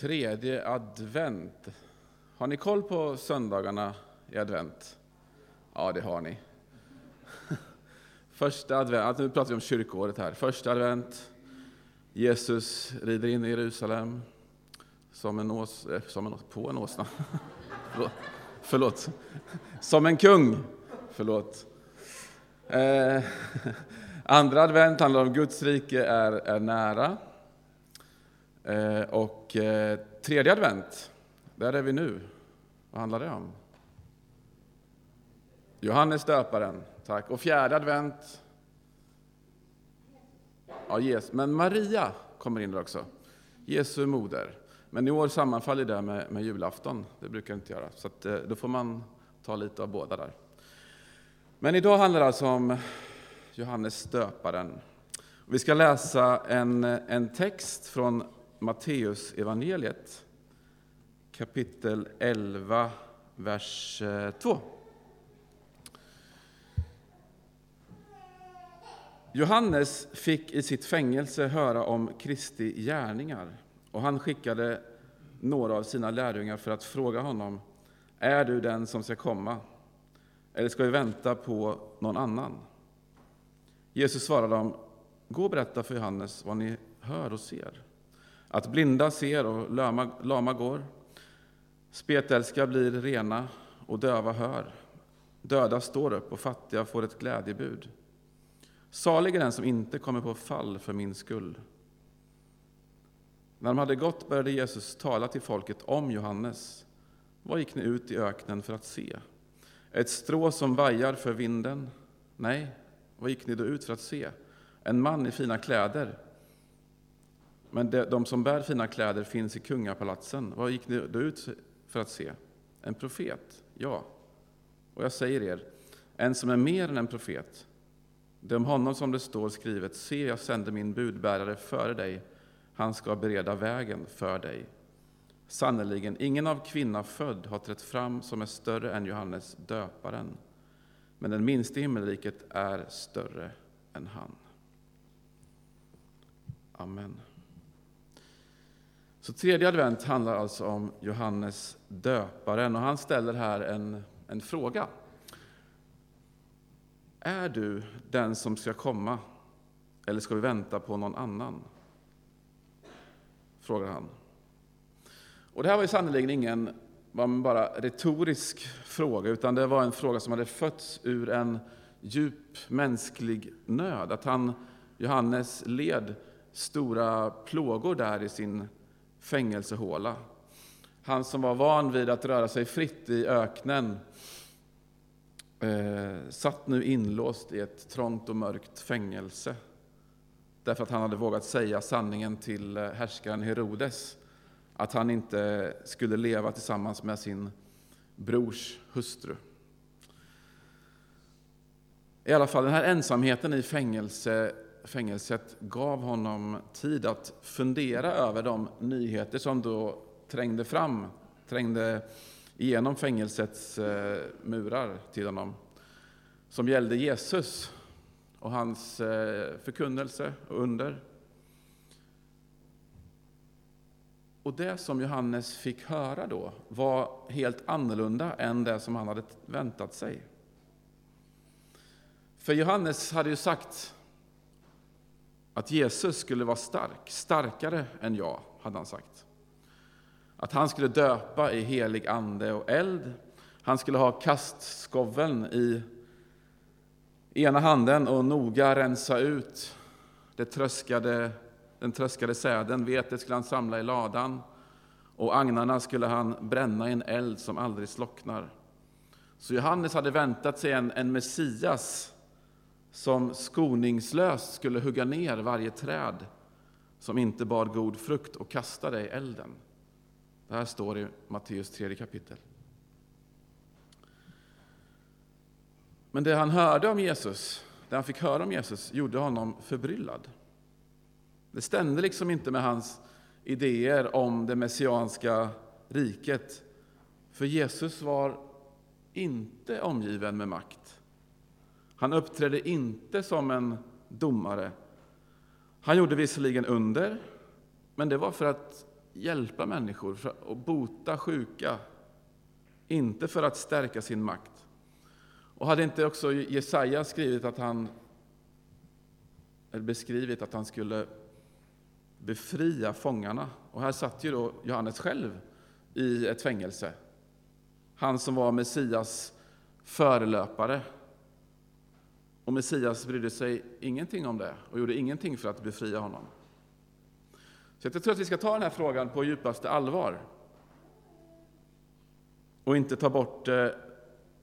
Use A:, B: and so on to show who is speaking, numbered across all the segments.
A: Tredje advent. Har ni koll på söndagarna i advent? Ja, det har ni. Första advent, alltså nu pratar vi om kyrkoåret här. Första advent, Jesus rider in i Jerusalem som en ås, eh, som en, på en åsna. Förlåt. Förlåt. Som en kung. Förlåt. Eh, andra advent handlar om Guds rike är, är nära. Eh, och eh, tredje advent, där är vi nu. Vad handlar det om? Johannes döparen, tack. Och fjärde advent, ja, Jesus. men Maria kommer in där också. Jesu moder. Men i år sammanfaller det med, med julafton, det brukar det inte göra. Så att, eh, då får man ta lite av båda där. Men idag handlar det alltså om Johannes döparen. Vi ska läsa en, en text från Matteus evangeliet kapitel 11, vers eh, 2. Johannes fick i sitt fängelse höra om Kristi gärningar och han skickade några av sina lärjungar för att fråga honom Är du den som ska komma? Eller ska vi vänta på någon annan? Jesus svarade dem Gå och berätta för Johannes vad ni hör och ser. Att blinda ser och lama, lama går. Spetälska blir rena och döva hör. Döda står upp och fattiga får ett glädjebud. Salig är den som inte kommer på fall för min skull. När de hade gått började Jesus tala till folket om Johannes. Vad gick ni ut i öknen för att se? Ett strå som vajar för vinden? Nej, vad gick ni då ut för att se? En man i fina kläder? Men de som bär fina kläder finns i kungapalatsen. Vad gick ni då ut för att se? En profet? Ja. Och jag säger er, en som är mer än en profet. Det är om honom som det står skrivet, se, jag sänder min budbärare före dig, han ska bereda vägen för dig. Sannerligen, ingen av kvinna född har trätt fram som är större än Johannes döparen, men den minste i himmelriket är större än han. Amen. Så tredje advent handlar alltså om Johannes döparen och han ställer här en, en fråga. Är du den som ska komma eller ska vi vänta på någon annan? Frågar han. Och det här var ju sannerligen ingen var bara retorisk fråga, utan det var en fråga som hade fötts ur en djup mänsklig nöd. Att han, Johannes led stora plågor där i sin fängelsehåla. Han som var van vid att röra sig fritt i öknen eh, satt nu inlåst i ett trångt och mörkt fängelse därför att han hade vågat säga sanningen till eh, härskaren Herodes att han inte skulle leva tillsammans med sin brors hustru. I alla fall, den här ensamheten i fängelse fängelset gav honom tid att fundera över de nyheter som då trängde fram, trängde igenom fängelsets eh, murar till honom, som gällde Jesus och hans eh, förkunnelse och under. Och det som Johannes fick höra då var helt annorlunda än det som han hade väntat sig. För Johannes hade ju sagt att Jesus skulle vara stark, starkare än jag, hade han sagt. Att han skulle döpa i helig ande och eld. Han skulle ha kastskoveln i ena handen och noga rensa ut det tröskade, den tröskade säden. Vetet skulle han samla i ladan och agnarna skulle han bränna i en eld som aldrig slocknar. Så Johannes hade väntat sig en, en Messias som skoningslöst skulle hugga ner varje träd som inte bar god frukt och kasta det i elden. Det här står i Matteus tredje kapitel. Men det han hörde om Jesus, det han fick höra om Jesus, gjorde honom förbryllad. Det stämde liksom inte med hans idéer om det messianska riket. För Jesus var inte omgiven med makt. Han uppträdde inte som en domare. Han gjorde visserligen under, men det var för att hjälpa människor och bota sjuka, inte för att stärka sin makt. Och hade inte också Jesaja skrivit att han, eller beskrivit att han skulle befria fångarna? Och här satt ju då Johannes själv i ett fängelse. Han som var Messias förelöpare. Och Messias brydde sig ingenting om det och gjorde ingenting för att befria honom. Så jag tror att vi ska ta den här frågan på djupaste allvar. Och inte ta bort eh,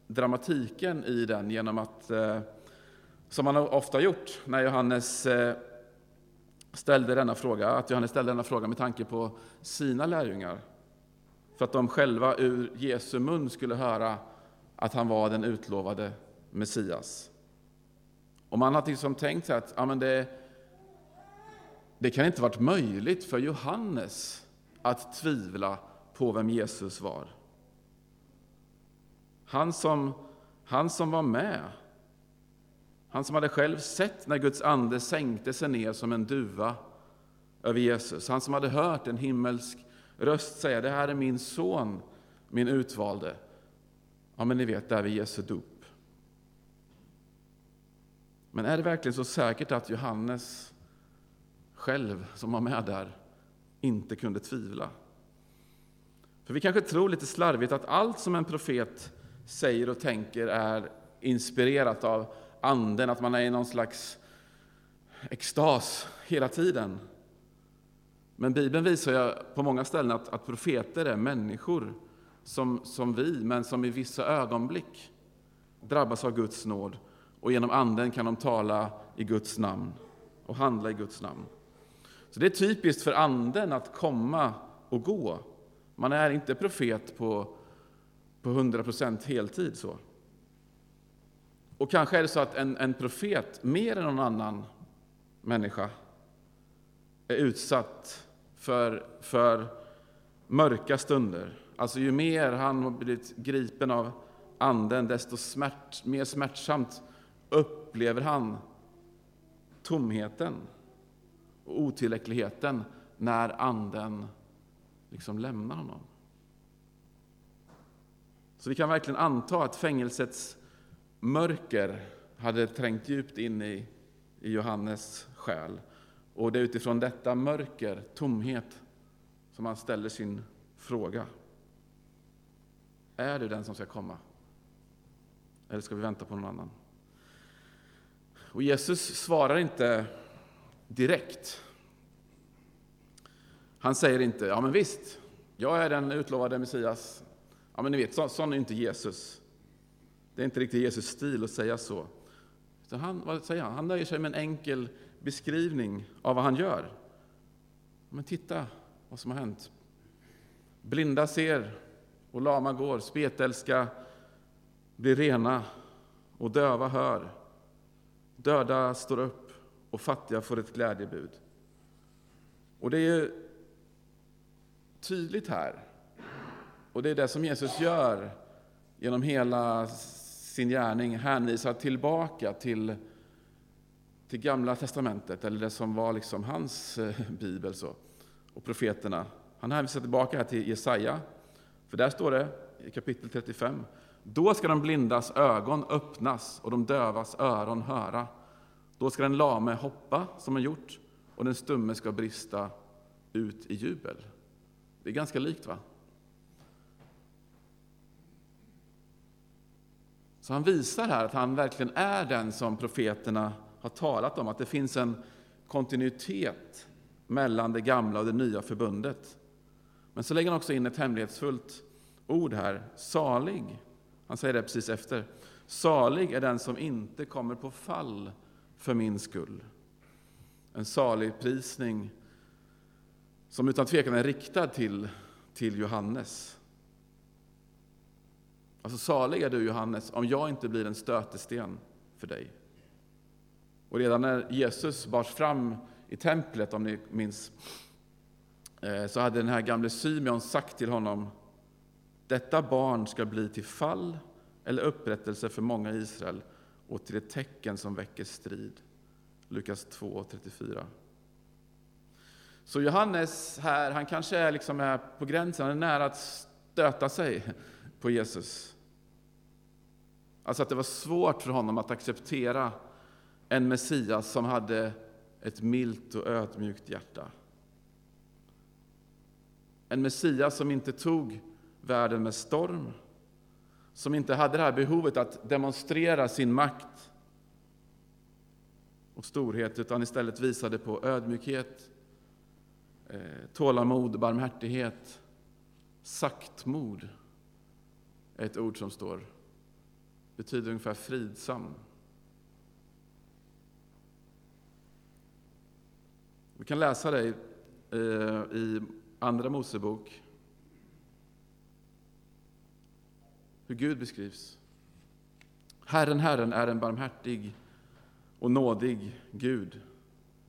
A: dramatiken i den genom att, eh, som man ofta gjort när Johannes eh, ställde denna fråga, att Johannes ställde denna fråga med tanke på sina lärjungar. För att de själva ur Jesu mun skulle höra att han var den utlovade Messias. Och man har liksom tänkt sig att ja, men det, det kan inte varit möjligt för Johannes att tvivla på vem Jesus var. Han som, han som var med, han som hade själv sett när Guds ande sänkte sig ner som en duva över Jesus, han som hade hört en himmelsk röst säga det här är min son, min utvalde. Ja, men ni vet, där vid Jesu dop. Men är det verkligen så säkert att Johannes själv, som var med där, inte kunde tvivla? För vi kanske tror lite slarvigt att allt som en profet säger och tänker är inspirerat av Anden, att man är i någon slags extas hela tiden. Men Bibeln visar ju på många ställen att, att profeter är människor som, som vi, men som i vissa ögonblick drabbas av Guds nåd och genom Anden kan de tala i Guds namn och handla i Guds namn. Så Det är typiskt för Anden att komma och gå. Man är inte profet på, på 100 procent heltid. så. Och kanske är det så att en, en profet, mer än någon annan människa, är utsatt för, för mörka stunder. Alltså ju mer han har blivit gripen av Anden, desto smärt, mer smärtsamt upplever han tomheten och otillräckligheten när Anden liksom lämnar honom. Så vi kan verkligen anta att fängelsets mörker hade trängt djupt in i, i Johannes själ. Och det är utifrån detta mörker, tomhet, som han ställer sin fråga. Är du den som ska komma? Eller ska vi vänta på någon annan? Och Jesus svarar inte direkt. Han säger inte, ja men visst, jag är den utlovade Messias. Ja men ni vet, så, sån är inte Jesus. Det är inte riktigt Jesus stil att säga så. så han, vad säger han? Han nöjer sig med en enkel beskrivning av vad han gör. Men titta vad som har hänt. Blinda ser och lama går, spetälska blir rena och döva hör. Döda står upp och fattiga får ett glädjebud. Och det är tydligt här, och det är det som Jesus gör genom hela sin gärning, hänvisar tillbaka till, till Gamla testamentet, eller det som var liksom hans eh, bibel, så, och profeterna. Han hänvisar tillbaka här till Jesaja, för där står det i kapitel 35. Då ska de blindas ögon öppnas och de dövas öron höra. Då ska den lame hoppa som han gjort och den stumme ska brista ut i jubel. Det är ganska likt, va? Så han visar här att han verkligen är den som profeterna har talat om, att det finns en kontinuitet mellan det gamla och det nya förbundet. Men så lägger han också in ett hemlighetsfullt ord här, salig. Han säger det precis efter. Salig är den som inte kommer på fall för min skull. En salig prisning som utan tvekan är riktad till, till Johannes. Alltså salig är du Johannes om jag inte blir en stötesten för dig. Och redan när Jesus bars fram i templet, om ni minns, eh, så hade den här gamle Symeon sagt till honom detta barn ska bli till fall eller upprättelse för många i Israel och till ett tecken som väcker strid. Lukas 2.34. Så Johannes här, han kanske är, liksom är på gränsen, han är nära att stöta sig på Jesus. Alltså att det var svårt för honom att acceptera en Messias som hade ett milt och ödmjukt hjärta. En Messias som inte tog världen med storm, som inte hade det här behovet att demonstrera sin makt och storhet, utan istället visade på ödmjukhet, eh, tålamod, barmhärtighet, saktmod är ett ord som står, betyder ungefär fridsam. Vi kan läsa det i eh, Andra Mosebok, hur Gud beskrivs. Herren, Herren är en barmhärtig och nådig Gud,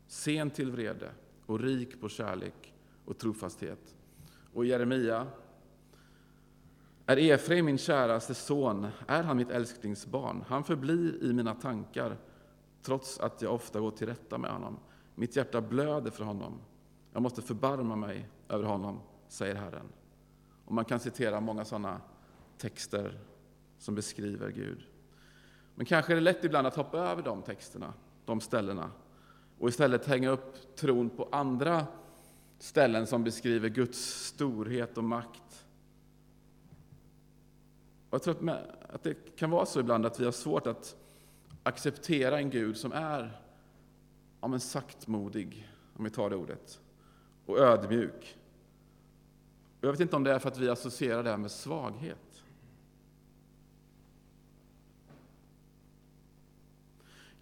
A: sen till vrede och rik på kärlek och trofasthet. Och Jeremia är Efraim min käraste son, är han mitt älsklingsbarn. Han förblir i mina tankar, trots att jag ofta går till rätta med honom. Mitt hjärta blöder för honom. Jag måste förbarma mig över honom, säger Herren. Och man kan citera många sådana texter som beskriver Gud. Men kanske är det lätt ibland att hoppa över de texterna, de ställena, och istället hänga upp tron på andra ställen som beskriver Guds storhet och makt. Och jag tror att det kan vara så ibland att vi har svårt att acceptera en Gud som är ja, men saktmodig, om vi tar det ordet, och ödmjuk. Och jag vet inte om det är för att vi associerar det här med svaghet.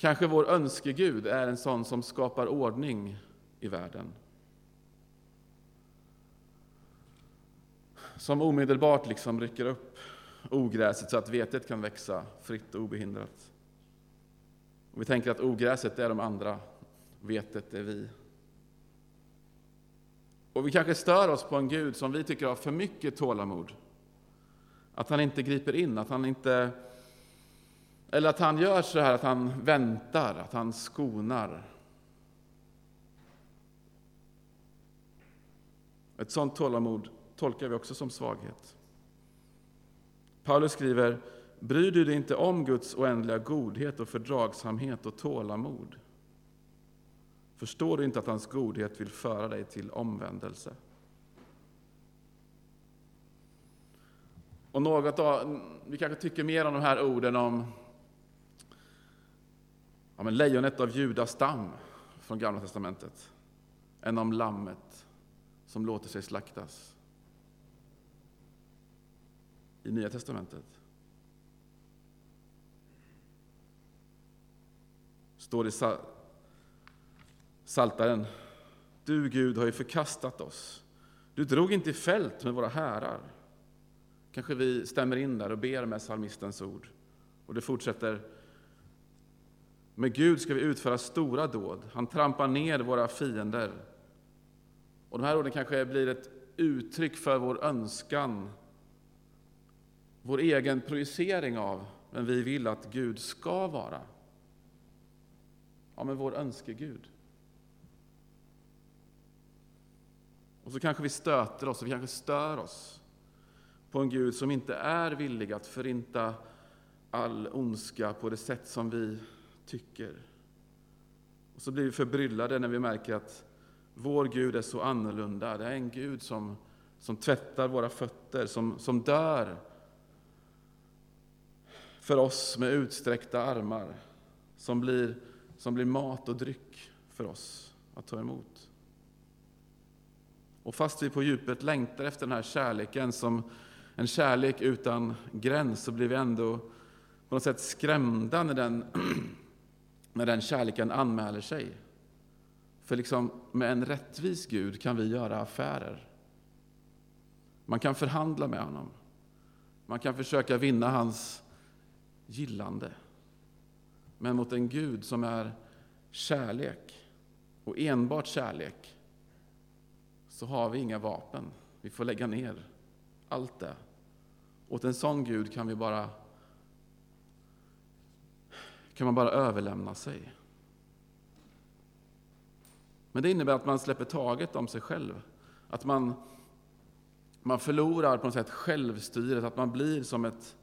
A: Kanske vår önskegud är en sån som skapar ordning i världen. Som omedelbart liksom rycker upp ogräset så att vetet kan växa fritt och obehindrat. Och vi tänker att ogräset är de andra, vetet är vi. Och vi kanske stör oss på en Gud som vi tycker har för mycket tålamod. Att han inte griper in, att han inte... Eller att han gör så här att han väntar, att han skonar. Ett sådant tålamod tolkar vi också som svaghet. Paulus skriver, bryr du dig inte om Guds oändliga godhet och fördragsamhet och tålamod? Förstår du inte att hans godhet vill föra dig till omvändelse? Och något av, vi kanske tycker mer om de här orden om ja, men lejonet av Judas stam från Gamla testamentet än om lammet som låter sig slaktas i Nya testamentet. Står det Saltaren. Du, Gud, har ju förkastat oss. Du drog inte i fält med våra härar. Kanske vi stämmer in där och ber med psalmistens ord. Och det fortsätter. Med Gud ska vi utföra stora dåd. Han trampar ner våra fiender. Och de här orden kanske blir ett uttryck för vår önskan, vår egen projicering av vem vi vill att Gud ska vara. Ja, men vår önskegud. Och så kanske vi stöter oss, och vi kanske stör oss på en Gud som inte är villig att förinta all ondska på det sätt som vi tycker. Och så blir vi förbryllade när vi märker att vår Gud är så annorlunda. Det är en Gud som, som tvättar våra fötter, som, som dör för oss med utsträckta armar, som blir, som blir mat och dryck för oss att ta emot. Och fast vi på djupet längtar efter den här kärleken som en kärlek utan gräns så blir vi ändå på något sätt skrämda när den, när den kärleken anmäler sig. För liksom, med en rättvis Gud kan vi göra affärer. Man kan förhandla med honom. Man kan försöka vinna hans gillande. Men mot en Gud som är kärlek och enbart kärlek så har vi inga vapen. Vi får lägga ner allt det. Åt en sån Gud kan vi bara kan man bara överlämna sig. Men det innebär att man släpper taget om sig själv. Att man, man förlorar på något sätt självstyret, att man blir som ett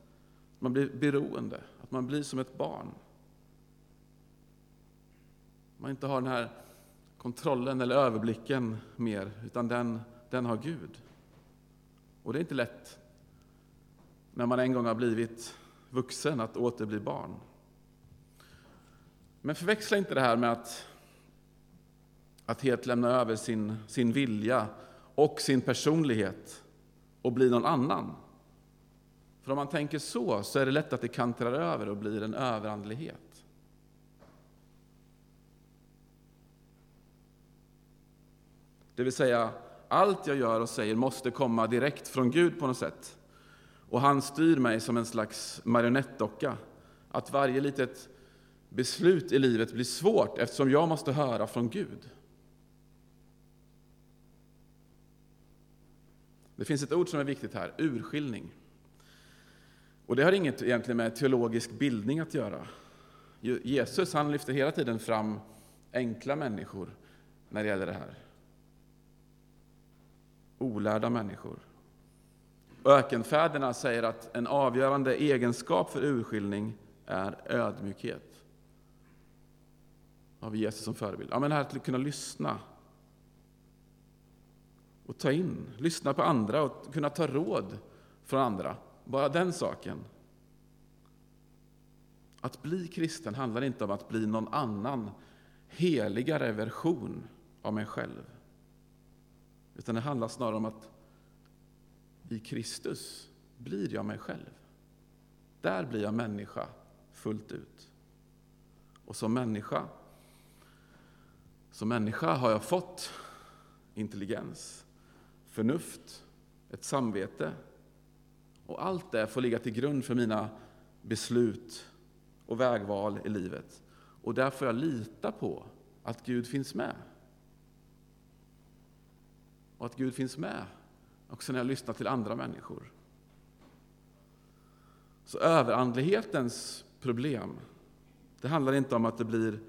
A: man blir beroende, att man blir som ett barn. Man inte har den här kontrollen eller överblicken mer, utan den, den har Gud. Och det är inte lätt när man en gång har blivit vuxen att åter bli barn. Men förväxla inte det här med att, att helt lämna över sin, sin vilja och sin personlighet och bli någon annan. För om man tänker så, så är det lätt att det kantrar över och blir en överandlighet. Det vill säga, allt jag gör och säger måste komma direkt från Gud på något sätt. Och han styr mig som en slags marionettdocka. Att varje litet beslut i livet blir svårt eftersom jag måste höra från Gud. Det finns ett ord som är viktigt här, urskiljning. Och det har inget egentligen med teologisk bildning att göra. Jesus han lyfter hela tiden fram enkla människor när det gäller det här. Olärda människor. Ökenfäderna säger att en avgörande egenskap för urskiljning är ödmjukhet. Har vi Jesus som förebild? Ja, men här att kunna lyssna och ta in, lyssna på andra och kunna ta råd från andra. Bara den saken. Att bli kristen handlar inte om att bli någon annan, heligare version av mig själv. Utan det handlar snarare om att i Kristus blir jag mig själv. Där blir jag människa fullt ut. Och som människa, som människa har jag fått intelligens, förnuft, ett samvete, och allt det får ligga till grund för mina beslut och vägval i livet. Och där får jag lita på att Gud finns med. Och att Gud finns med också när jag lyssnar till andra människor. Så överandlighetens problem, det handlar inte om att det blir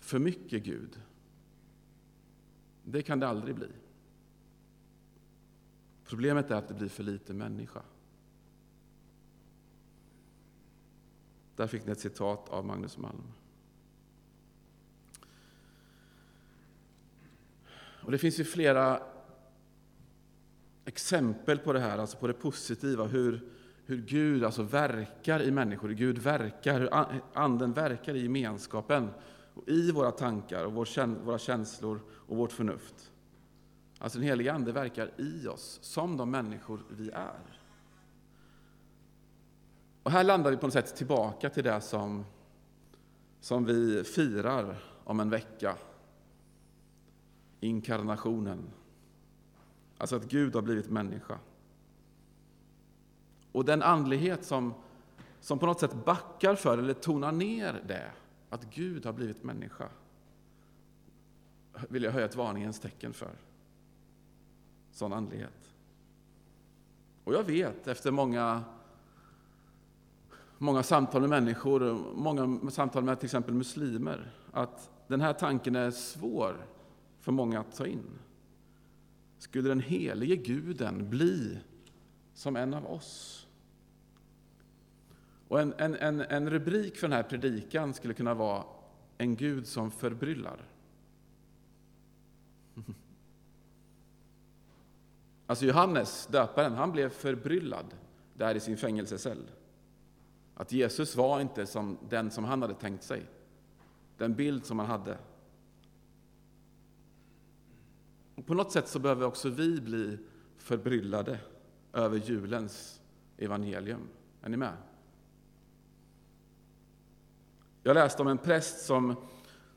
A: för mycket Gud. Det kan det aldrig bli. Problemet är att det blir för lite människa. Där fick ni ett citat av Magnus Malm. Och det finns ju flera exempel på det här, alltså på det positiva, hur, hur Gud alltså verkar i människor, hur Gud verkar, hur Anden verkar i gemenskapen, och i våra tankar, och våra känslor och vårt förnuft. Alltså den heliga Ande verkar i oss, som de människor vi är. Och här landar vi på något sätt tillbaka till det som, som vi firar om en vecka. Inkarnationen. Alltså att Gud har blivit människa. Och den andlighet som, som på något sätt backar för eller tonar ner det, att Gud har blivit människa, vill jag höja ett varningens tecken för. Sån andlighet. Och jag vet efter många många samtal med människor, många samtal med till exempel muslimer, att den här tanken är svår för många att ta in. Skulle den helige guden bli som en av oss? Och en, en, en, en rubrik för den här predikan skulle kunna vara En Gud som förbryllar. Alltså Johannes, döparen, han blev förbryllad där i sin fängelsecell. Att Jesus var inte som den som han hade tänkt sig, den bild som han hade. Och på något sätt så behöver också vi bli förbryllade över julens evangelium. Är ni med? Jag läste om en präst som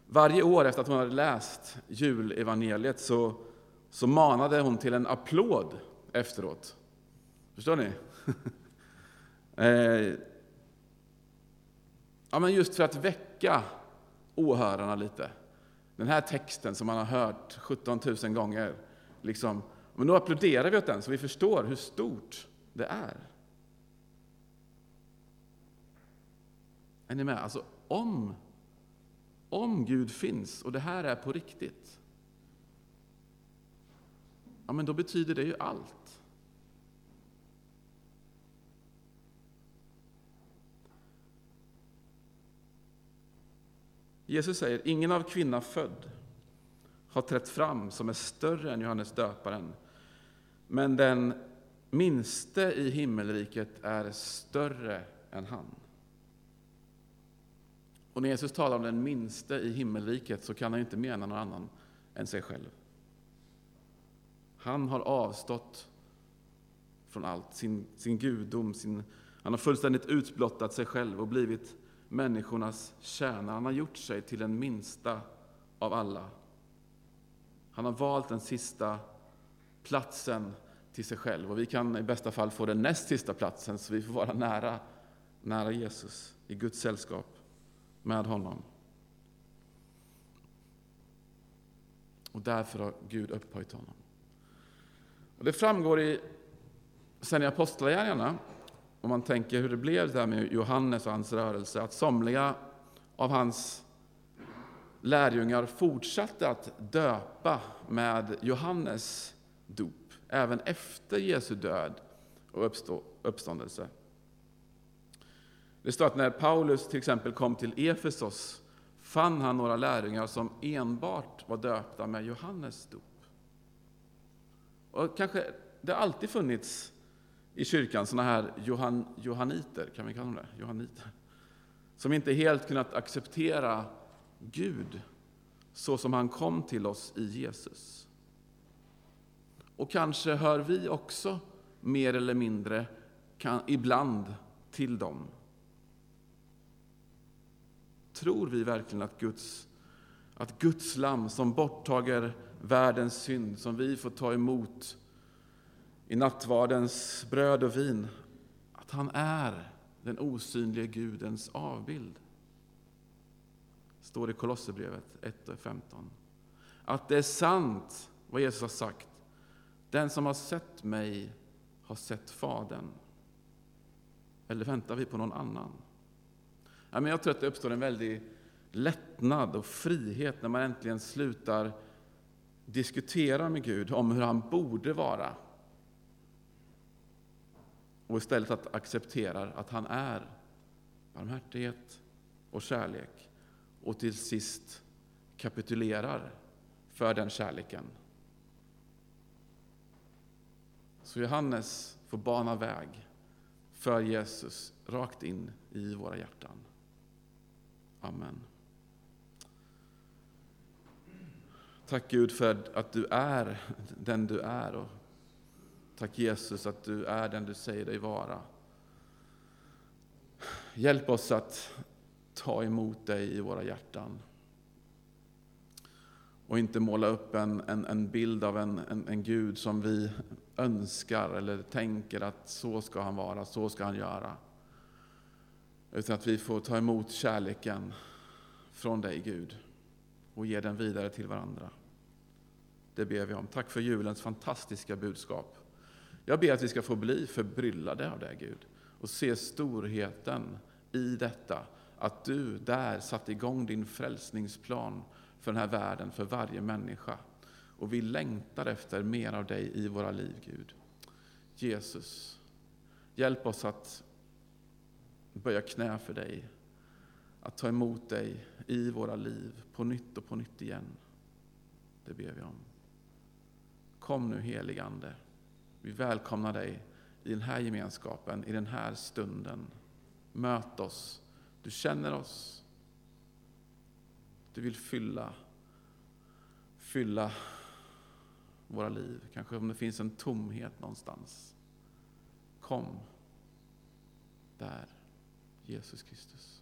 A: varje år efter att hon hade läst julevangeliet så, så manade hon till en applåd efteråt. Förstår ni? Eh, ja, men just för att väcka åhörarna lite. Den här texten som man har hört 17 000 gånger, liksom, men då applåderar vi åt den så vi förstår hur stort det är. Är ni med? Alltså, om, om Gud finns och det här är på riktigt, ja men då betyder det ju allt. Jesus säger, ingen av kvinna född har trätt fram som är större än Johannes döparen. Men den minste i himmelriket är större än han. Och när Jesus talar om den minste i himmelriket så kan han inte mena någon annan än sig själv. Han har avstått från allt, sin, sin gudom, sin, han har fullständigt utblottat sig själv och blivit människornas tjänare. Han har gjort sig till den minsta av alla. Han har valt den sista platsen till sig själv och vi kan i bästa fall få den näst sista platsen så vi får vara nära, nära Jesus, i Guds sällskap med honom. Och därför har Gud upphöjt honom. Och det framgår i, sen i Apostlagärningarna, om man tänker hur det blev där med Johannes och hans rörelse, att somliga av hans lärjungar fortsatte att döpa med Johannes dop, även efter Jesu död och uppståndelse. Det står att när Paulus till exempel kom till Efesos fann han några lärjungar som enbart var döpta med Johannes dop. Och kanske det har alltid funnits i kyrkan sådana här Johan, johaniter, kan vi kalla dem det? Johaniter. som inte helt kunnat acceptera Gud så som han kom till oss i Jesus. Och kanske hör vi också mer eller mindre kan, ibland till dem. Tror vi verkligen att Guds, att Guds lam som borttager världens synd, som vi får ta emot i nattvardens bröd och vin, att han är den osynlige Gudens avbild? står det i Kolosserbrevet 1.15. Att det är sant vad Jesus har sagt. Den som har sett mig har sett Fadern. Eller väntar vi på någon annan? Ja, men jag tror att det uppstår en väldig lättnad och frihet när man äntligen slutar diskutera med Gud om hur han borde vara. Och istället att acceptera att han är barmhärtighet och kärlek och till sist kapitulerar för den kärleken. Så Johannes får bana väg för Jesus rakt in i våra hjärtan. Amen. Tack Gud för att du är den du är. Och tack Jesus att du är den du säger dig vara. Hjälp oss att ta emot dig i våra hjärtan. Och inte måla upp en, en, en bild av en, en, en Gud som vi önskar eller tänker att så ska han vara, så ska han göra. Utan att vi får ta emot kärleken från dig Gud och ge den vidare till varandra. Det ber vi om. Tack för julens fantastiska budskap. Jag ber att vi ska få bli förbryllade av det Gud och se storheten i detta att du där satte igång din frälsningsplan för den här världen, för varje människa. Och vi längtar efter mer av dig i våra liv, Gud. Jesus, hjälp oss att böja knä för dig, att ta emot dig i våra liv på nytt och på nytt igen. Det ber vi om. Kom nu heligande. Vi välkomnar dig i den här gemenskapen, i den här stunden. Möt oss du känner oss. Du vill fylla, fylla våra liv. Kanske om det finns en tomhet någonstans. Kom där, Jesus Kristus.